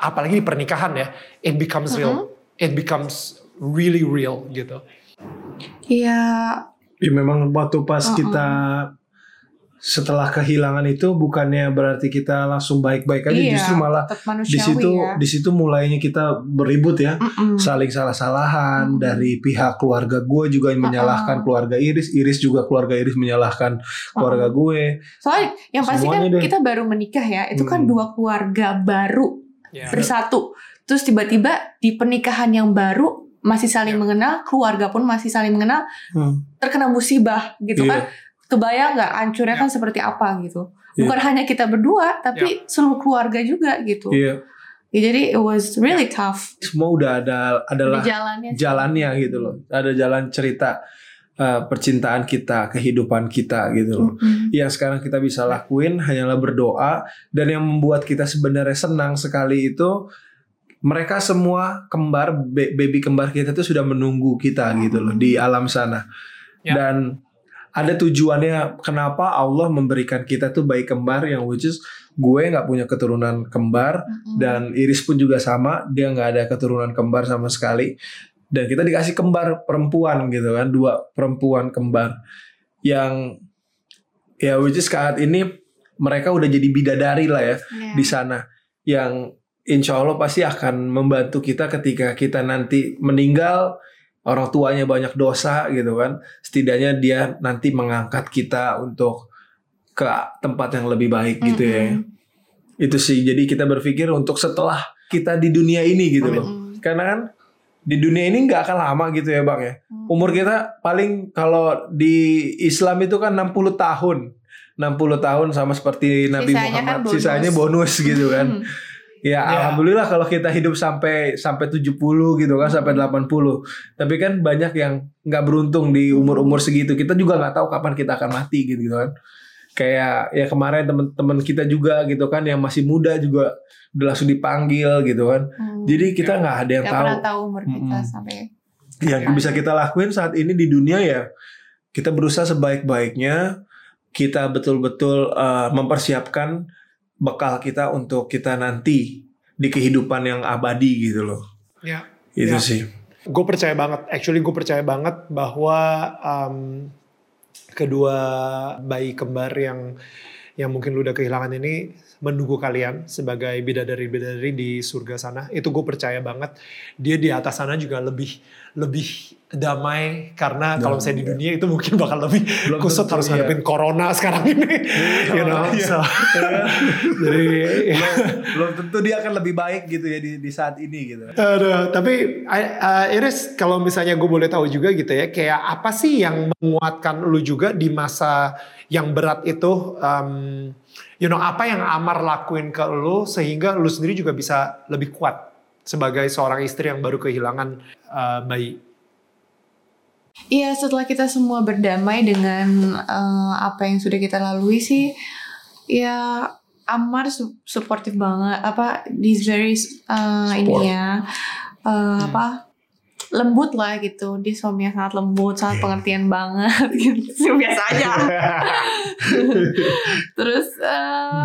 apalagi di pernikahan ya, it becomes real, uh -huh. it becomes really real gitu. Iya. Ya memang waktu pas uh -uh. kita setelah kehilangan itu bukannya berarti kita langsung baik-baik aja iya, justru malah di situ ya. di situ mulainya kita beribut ya mm -mm. saling salah-salahan mm -mm. dari pihak keluarga gue juga yang menyalahkan uh -uh. keluarga Iris Iris juga keluarga Iris menyalahkan keluarga uh -uh. gue soalnya yang pasti kan deh. kita baru menikah ya itu kan hmm. kan dua keluarga baru yeah. bersatu. Terus tiba-tiba di pernikahan yang baru masih saling yeah. mengenal, keluarga pun masih saling mengenal, hmm. terkena musibah gitu yeah. kan. Kebayang nggak hancurnya yeah. kan seperti apa gitu. Yeah. Bukan hanya kita berdua, tapi yeah. seluruh keluarga juga gitu. Yeah. Ya, jadi it was really tough. Semua udah ada adalah jalannya, jalannya gitu loh. Ada jalan cerita uh, percintaan kita, kehidupan kita gitu loh. Mm-hmm. Yang sekarang kita bisa lakuin hanyalah berdoa dan yang membuat kita sebenarnya senang sekali itu mereka semua kembar baby kembar kita tuh sudah menunggu kita gitu loh di alam sana. Yeah. Dan ada tujuannya kenapa Allah memberikan kita tuh bayi kembar yang which is gue nggak punya keturunan kembar mm-hmm. dan Iris pun juga sama dia nggak ada keturunan kembar sama sekali dan kita dikasih kembar perempuan gitu kan dua perempuan kembar. Yang ya which is saat ini mereka udah jadi bidadari lah ya yeah. di sana. Yang insya Allah pasti akan membantu kita ketika kita nanti meninggal orang tuanya banyak dosa gitu kan. Setidaknya dia nanti mengangkat kita untuk ke tempat yang lebih baik gitu mm -hmm. ya itu sih jadi kita berpikir untuk setelah kita di dunia ini gitu loh. Karena kan di dunia ini nggak akan lama gitu ya bang ya. Hmm. Umur kita paling kalau di Islam itu kan 60 tahun. 60 tahun sama seperti Nabi sisanya kan Muhammad. Kan bonus. Sisanya bonus gitu kan. Hmm. Ya, ya alhamdulillah kalau kita hidup sampai sampai 70 gitu kan sampai 80. Tapi kan banyak yang nggak beruntung di umur-umur segitu. Kita juga nggak tahu kapan kita akan mati gitu, gitu kan. Kayak ya kemarin teman-teman kita juga gitu kan yang masih muda juga udah langsung dipanggil gitu kan. Hmm. Jadi kita nggak ada yang gak tahu. tahu umur kita hmm. sampai. Yang ya. bisa kita lakuin saat ini di dunia ya kita berusaha sebaik-baiknya kita betul-betul uh, mempersiapkan bekal kita untuk kita nanti di kehidupan yang abadi gitu loh. Ya. Itu Ya. sih. gue percaya banget actually gue percaya banget bahwa um, kedua bayi kembar yang yang mungkin lu udah kehilangan ini menunggu kalian sebagai bidadari-bidadari di surga sana itu gue percaya banget dia di atas sana juga lebih lebih damai karena kalau misalnya di dunia itu mungkin bakal lebih Belum kusut tentu, harus iya. ngadepin corona sekarang ini you know Iya. so, jadi Belum tentu dia akan lebih baik gitu ya di, di saat ini gitu. Aduh, tapi uh, Iris kalau misalnya gue boleh tahu juga gitu ya, kayak apa sih yang menguatkan lu juga di masa yang berat itu, um, you know apa yang Amar lakuin ke lu sehingga lu sendiri juga bisa lebih kuat sebagai seorang istri yang baru kehilangan uh, bayi. Iya setelah kita semua berdamai dengan eh, apa yang sudah kita lalui sih, ya Amar su- supportive banget. Apa he's very uh, ini ya eh, apa lembut lah gitu. Dia suami yang sangat lembut, sangat pengertian banget gitu. Biasa aja. terus eh,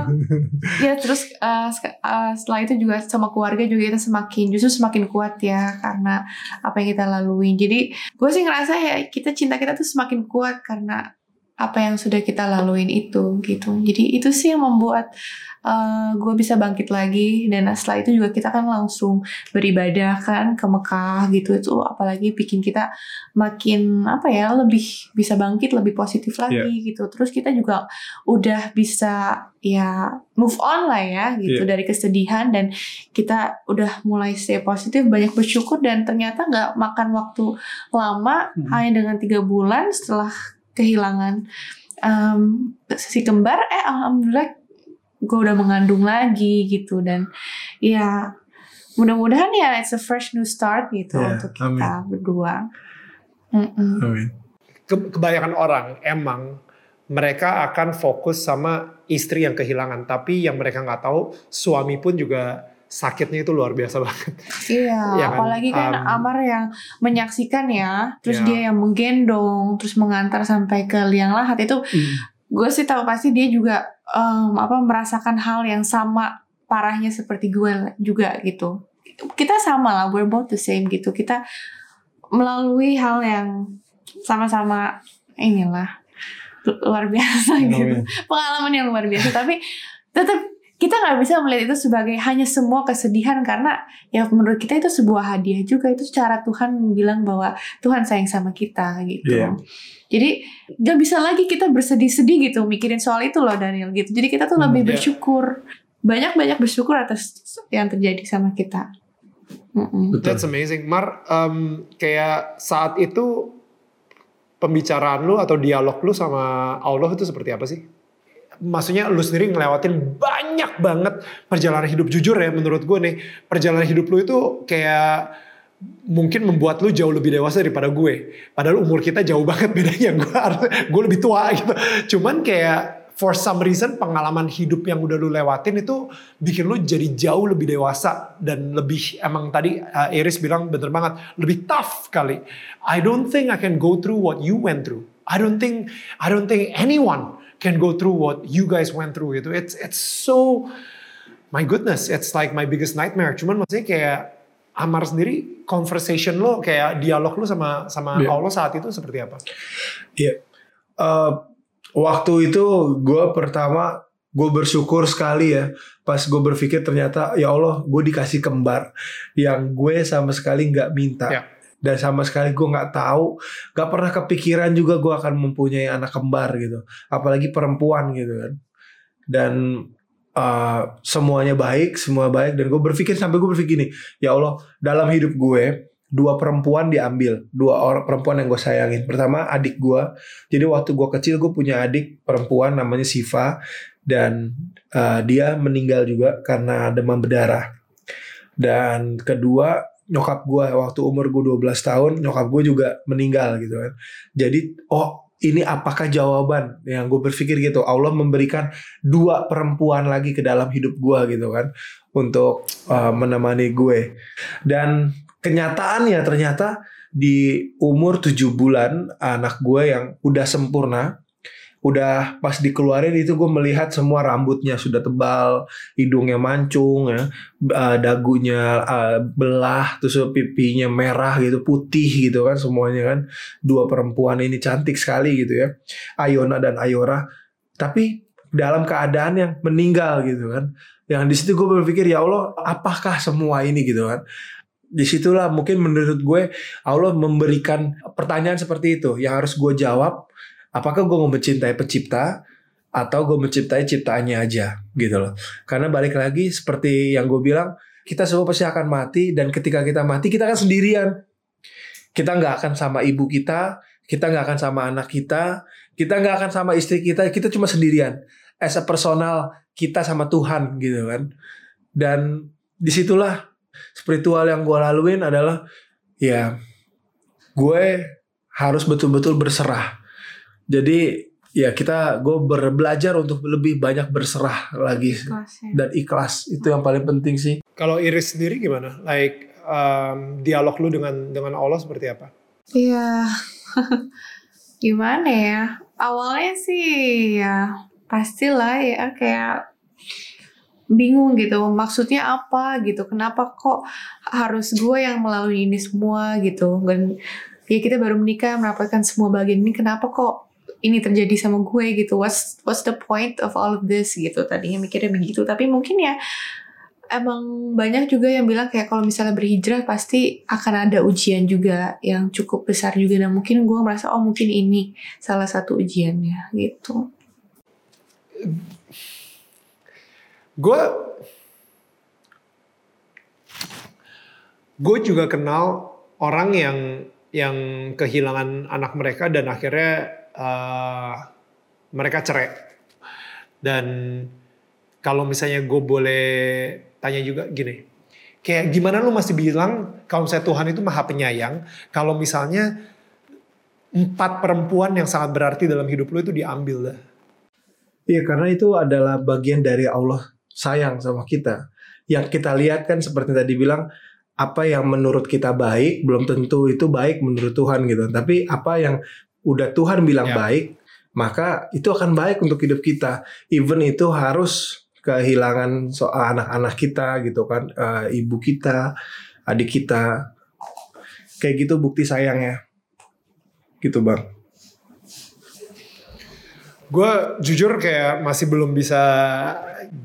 ya terus eh, sek- eh, setelah itu juga sama keluarga juga kita semakin justru semakin kuat ya karena apa yang kita lalui. Jadi gue sih ngerasa ya kita cinta kita tuh semakin kuat karena apa yang sudah kita laluin itu gitu. Jadi itu sih yang membuat uh, gue bisa bangkit lagi dan setelah itu juga kita kan langsung beribadah kan ke Mekah gitu itu apalagi bikin kita makin apa ya lebih bisa bangkit lebih positif lagi gitu. Terus kita juga udah bisa ya move on lah ya gitu Iya. dari kesedihan dan kita udah mulai stay positif banyak bersyukur dan ternyata nggak makan waktu lama Hmm. hanya dengan tiga bulan setelah kehilangan. Um, si kembar eh alhamdulillah gue udah mengandung lagi gitu. Dan ya mudah-mudahan ya it's a fresh new start gitu Ya, untuk kita berdua. Mm-mm. Amin. Ke- kebanyakan orang emang mereka akan fokus sama istri yang kehilangan, tapi yang mereka nggak tahu suami pun juga sakitnya itu luar biasa banget. Iya, Ya kan? apalagi kan Um, Amar yang menyaksikan ya, terus Ya. dia yang menggendong, terus mengantar sampai ke liang lahat itu, gue sih tahu pasti dia juga em, apa merasakan hal yang sama parahnya seperti gue juga gitu. Kita sama lah, we're both the same gitu. Kita melalui hal yang sama-sama inilah lu- luar biasa gitu Amin. pengalaman yang luar biasa tapi tetap kita nggak bisa melihat itu sebagai hanya semua kesedihan karena ya menurut kita itu sebuah hadiah juga itu cara Tuhan bilang bahwa Tuhan sayang sama kita gitu Iya. jadi nggak bisa lagi kita bersedih-sedih gitu mikirin soal itu loh Daniel gitu jadi kita tuh Hmm, lebih iya. bersyukur banyak-banyak bersyukur atas yang terjadi sama kita Mm-mm. Betul. That's amazing. Mar, em, kayak saat itu pembicaraan lu atau dialog lu sama Allah itu seperti apa sih? Maksudnya lu sendiri ngelewatin banyak banget perjalanan hidup jujur ya menurut gue nih. Perjalanan hidup lu itu kayak mungkin membuat lu jauh lebih dewasa daripada gue. Padahal umur kita jauh banget bedanya. Gue gue lebih tua gitu. Cuman kayak for some reason pengalaman hidup yang udah lu lewatin itu bikin lu jadi jauh lebih dewasa dan lebih emang tadi uh, Iris bilang bener banget lebih tough kali. I don't think I can go through what you went through. I don't think I don't think anyone can go through what you guys went through itu. It's it's so my goodness, it's like my biggest nightmare. Cuman maksudnya kayak Amar sendiri conversation lo kayak dialog lo sama sama Iya. Allah saat itu seperti apa? Iya. Eh, waktu itu gue pertama gue bersyukur sekali ya pas gue berpikir ternyata ya Allah gue dikasih kembar yang gue sama sekali nggak minta Ya. Dan sama sekali gue nggak tahu nggak pernah kepikiran juga gue akan mempunyai anak kembar gitu. Apalagi perempuan gitu kan. Dan eh, semuanya baik semua baik. Dan gue berpikir sampai gue berpikir nih ya Allah dalam hidup gue dua perempuan diambil. Dua orang perempuan yang gue sayangin. Pertama adik gue jadi waktu gue kecil gue punya adik perempuan namanya Siva. Dan uh, dia meninggal juga karena demam berdarah. Dan kedua nyokap gue waktu umur gue 12 tahun nyokap gue juga meninggal gitu kan. Jadi oh ini apakah jawaban yang gue berpikir gitu Allah memberikan dua perempuan lagi ke dalam hidup gue gitu kan untuk uh, menemani gue dan kenyataannya ternyata di umur 7 bulan anak gue yang udah sempurna udah pas dikeluarin itu gue melihat semua rambutnya sudah tebal, hidungnya mancung ya, uh, dagunya uh, belah, terus pipinya merah gitu, putih gitu kan semuanya kan. Dua perempuan ini cantik sekali gitu ya. Ayona dan Ayora. Tapi dalam keadaan yang meninggal gitu kan. Yang di situ gue berpikir ya Allah, apakah semua ini gitu kan? Di situlah mungkin menurut gue Allah memberikan pertanyaan seperti itu yang harus gue jawab apakah gue mau mencintai pencipta atau gue mencintai ciptaannya aja gitu loh. Karena balik lagi seperti yang gue bilang, kita semua pasti akan mati dan ketika kita mati kita akan sendirian. Kita nggak akan sama ibu kita, kita nggak akan sama anak kita, kita nggak akan sama istri kita, kita cuma sendirian. As a personal kita sama Tuhan gitu kan. Dan di situlah spiritual yang gue laluin adalah ya gue harus betul-betul berserah jadi ya kita gue belajar untuk lebih banyak berserah lagi ikhlas, ya. dan ikhlas itu yang paling penting sih. Kalau Iris sendiri gimana? Like um, dialog lu dengan dengan Allah seperti apa? Iya, gimana ya? Awalnya sih ya pastilah ya kayak bingung gitu maksudnya apa gitu kenapa kok harus gue yang melalui ini semua gitu dan ya kita baru menikah mendapatkan semua bagian ini kenapa kok ini terjadi sama gue gitu. What's what's the point of all of this gitu? Tadinya mikirnya begitu. Tapi mungkin ya emang banyak juga yang bilang kayak kalau misalnya berhijrah pasti akan ada ujian juga yang cukup besar juga. Dan mungkin gue merasa oh mungkin ini salah satu ujiannya gitu. Gue gue juga kenal orang yang yang kehilangan anak mereka dan akhirnya uh, mereka cerai. Dan kalau misalnya gue boleh tanya juga gini, kayak gimana lu masih bilang kalau misalnya Tuhan itu maha penyayang, kalau misalnya empat perempuan yang sangat berarti dalam hidup lu itu diambil dah. Iya karena itu adalah bagian dari Allah sayang sama kita. Yang kita lihat kan seperti tadi bilang apa yang menurut kita baik belum tentu itu baik menurut Tuhan gitu. Tapi apa yang udah Tuhan bilang ya. baik, maka itu akan baik untuk hidup kita. Even itu harus kehilangan soal anak-anak kita gitu kan, uh, ibu kita, adik kita. Kayak gitu bukti sayangnya. Gitu, Bang. Gue jujur kayak masih belum bisa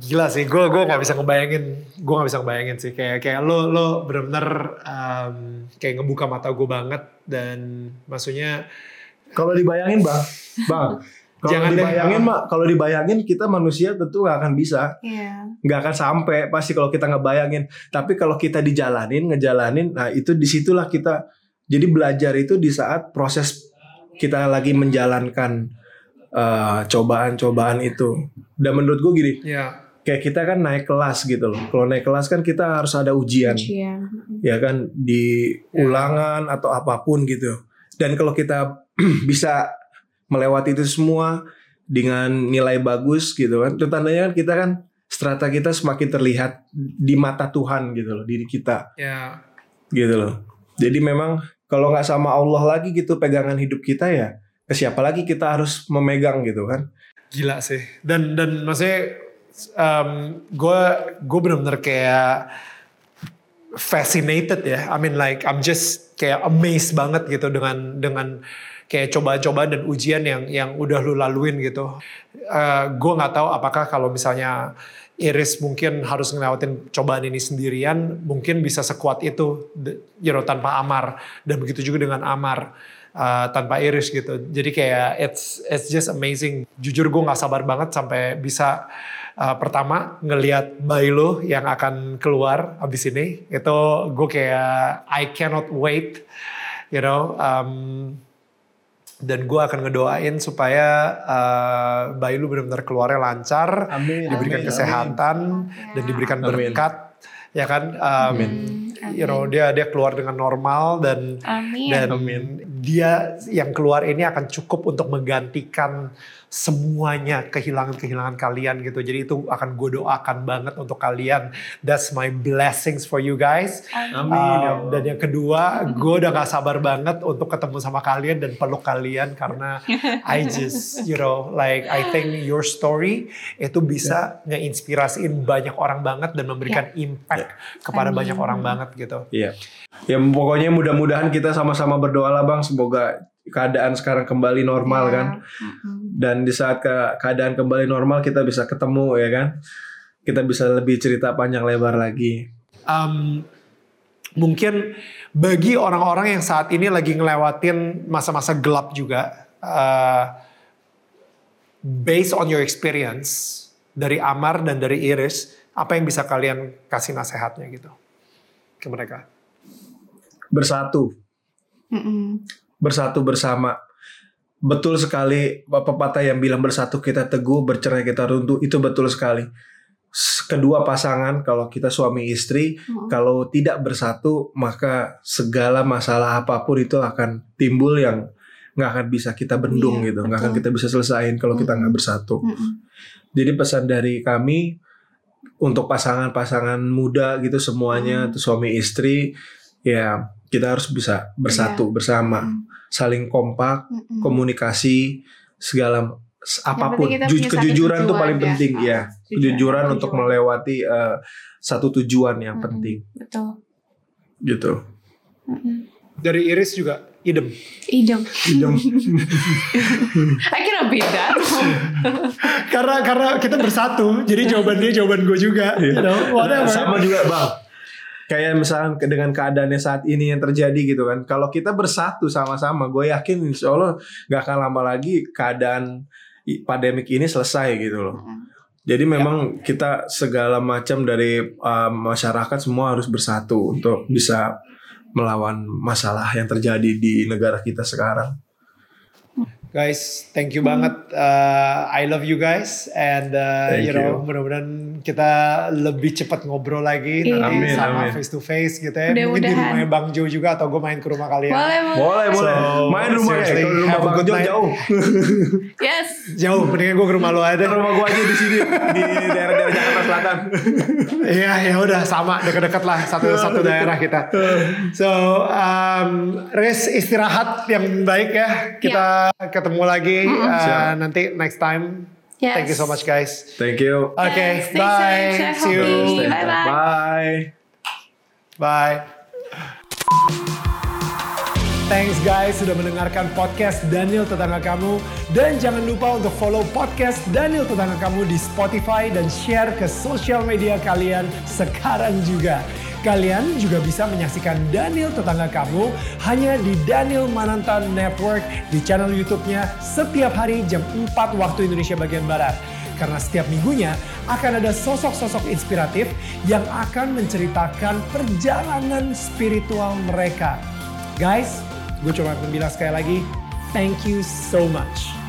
gila sih. Gue gue nggak bisa ngebayangin. Gue nggak bisa ngebayangin sih. Kayak kayak lo lo benar-benar um, kayak ngebuka mata gue banget dan maksudnya kalau dibayangin bang, bang. Kalau Jangan dibayangin mak, kalau dibayangin kita manusia tentu gak akan bisa, yeah. gak akan sampai pasti kalau kita ngebayangin. Tapi kalau kita dijalanin, ngejalanin, nah itu di situlah kita. Jadi belajar itu di saat proses kita lagi menjalankan cobaan uh, cobaan-cobaan itu. Dan menurut gue gini, yeah. kayak kita kan naik kelas gitu loh. Kalau naik kelas kan kita harus ada ujian, ujian. ya kan di yeah. ulangan atau apa pun gitu. Dan kalau kita bisa melewati itu semua dengan nilai bagus gitu kan. Itu tandanya kan kita kan strata kita semakin terlihat di mata Tuhan gitu loh diri kita. Ya. Gitu loh. Jadi memang kalau nggak sama Allah lagi gitu pegangan hidup kita ya ke siapa lagi kita harus memegang gitu kan. Gila sih. Dan dan maksudnya um, gue gue benar-benar kayak fascinated ya. I mean like I'm just kayak amazed banget gitu dengan dengan kayak coba-coba dan ujian yang yang udah lu laluin gitu. Uh, eh, gue nggak tahu apakah kalau misalnya Iris mungkin harus ngelewatin cobaan ini sendirian, mungkin bisa sekuat itu, you know, tanpa Amar dan begitu juga dengan Amar uh, tanpa Iris gitu. Jadi kayak it's it's just amazing. Jujur gue nggak sabar banget sampai bisa uh, pertama ngelihat bayi lo yang akan keluar abis ini. Itu gue kayak I cannot wait, you know. Um, dan gue akan ngedoain supaya uh, bayi lu benar-benar keluarnya lancar, amin, diberikan amin, kesehatan amin. dan diberikan berkat, amin. ya kan? Um, amin. you know dia dia keluar dengan normal dan Amin. dan Amin. dia yang keluar ini akan cukup untuk menggantikan semuanya kehilangan-kehilangan kalian gitu. Jadi itu akan gue doakan banget untuk kalian. That's my blessings for you guys. Amin. Um, ya dan yang kedua, gue udah gak sabar banget untuk ketemu sama kalian dan peluk kalian karena I just, you know, like I think your story itu bisa ngeinspirasiin banyak orang banget dan memberikan impact kepada Amin. banyak orang banget gitu. Iya. Ya pokoknya mudah-mudahan kita sama-sama berdoa lah bang. Semoga keadaan sekarang kembali normal Ya. kan. Dan di saat ke keadaan kembali normal kita bisa ketemu ya kan. Kita bisa lebih cerita panjang lebar lagi. Um, mungkin bagi orang-orang yang saat ini lagi ngelewatin masa-masa gelap juga, uh, based on your experience dari Amar dan dari Iris, apa yang bisa kalian kasih nasehatnya gitu ke mereka? Bersatu. Bersatu bersama. Betul sekali pepatah yang bilang bersatu kita teguh, bercerai kita runtuh. Itu betul sekali. Kedua pasangan kalau kita suami istri Mm-mm. kalau tidak bersatu maka segala masalah apa pun itu akan timbul yang nggak akan bisa kita bendung Iya, gitu nggak akan kita bisa selesaiin kalau kita nggak Mm-mm. bersatu Mm-mm. jadi pesan dari kami untuk pasangan-pasangan muda gitu semuanya Hmm. tuh suami istri ya kita harus bisa bersatu bersama Mm. saling kompak Mm-mm. komunikasi segala apa pun penting kita Ju- punya satu kejujuran tuh tujuan paling ya. penting Ah, ya tujuan, kejujuran tujuan. untuk melewati eh, satu tujuan yang Mm-mm. penting Betul. gitu Mm-mm. Dari Iris juga idem. Idem. Idem. I cannot beat that. karena karena kita bersatu, jadi jawaban dia jawaban gue juga. You know, whatever. sama juga bang kayak misalnya dengan keadaannya saat ini yang terjadi gitu kan. Kalau kita bersatu sama-sama gue yakin insya Allah nggak akan lama lagi keadaan pandemik ini selesai gitu loh. Mm. jadi memang kita segala macam dari uh, masyarakat semua harus bersatu untuk bisa melawan masalah yang terjadi di negara kita sekarang Guys, thank you banget. Uh, I love you guys and uh, Thank you know you. mudah-mudahan kita lebih cepat ngobrol lagi Iya. nanti Amin, sama amin. face to face gitu ya. Mungkin di Mudah-mudahan. rumahnya Bang Jo juga atau gue main ke rumah kalian. Boleh, boleh. boleh boleh So, main rumah ya kalau rumah Bang Jo jauh Yes. Jauh, mendingan gue ke rumah lo aja. rumah gua aja di sini di daerah-daerah Jakarta Selatan Iya, ya udah sama dekat-dekat lah satu satu daerah kita. So, um, Riz istirahat yang baik ya. Kita ketemu lagi uh, Siap. nanti next time. Yes. Thank you so much guys. thank you Oke, Yes, bye. safe, See you. Stay Bye-bye. bye Bye. Thanks guys sudah mendengarkan podcast Daniel Tetangga Kamu. Dan jangan lupa untuk follow podcast Daniel Tetangga Kamu di Spotify dan share ke sosial media kalian sekarang juga. Kalian juga bisa menyaksikan Daniel Tetangga Kamu hanya di Daniel Mananta Network di channel YouTube-nya setiap hari jam 4 waktu Indonesia bagian Barat. Karena setiap minggunya akan ada sosok-sosok inspiratif yang akan menceritakan perjalanan spiritual mereka. Guys, gue cuma bilang sekali lagi, thank you so much.